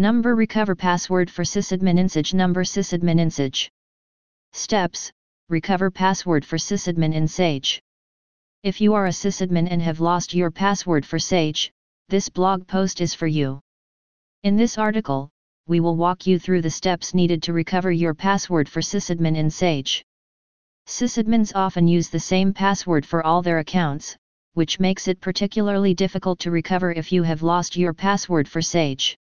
Number Recover password for sysadmin in Sage Number sysadmin in Sage Steps Recover password for sysadmin in Sage. If you are a sysadmin and have lost your password for Sage, this blog post is for you. In this article, we will walk you through the steps needed to recover your password for sysadmin in Sage. Sysadmins often use the same password for all their accounts, which makes it particularly difficult to recover if you have lost your password for Sage.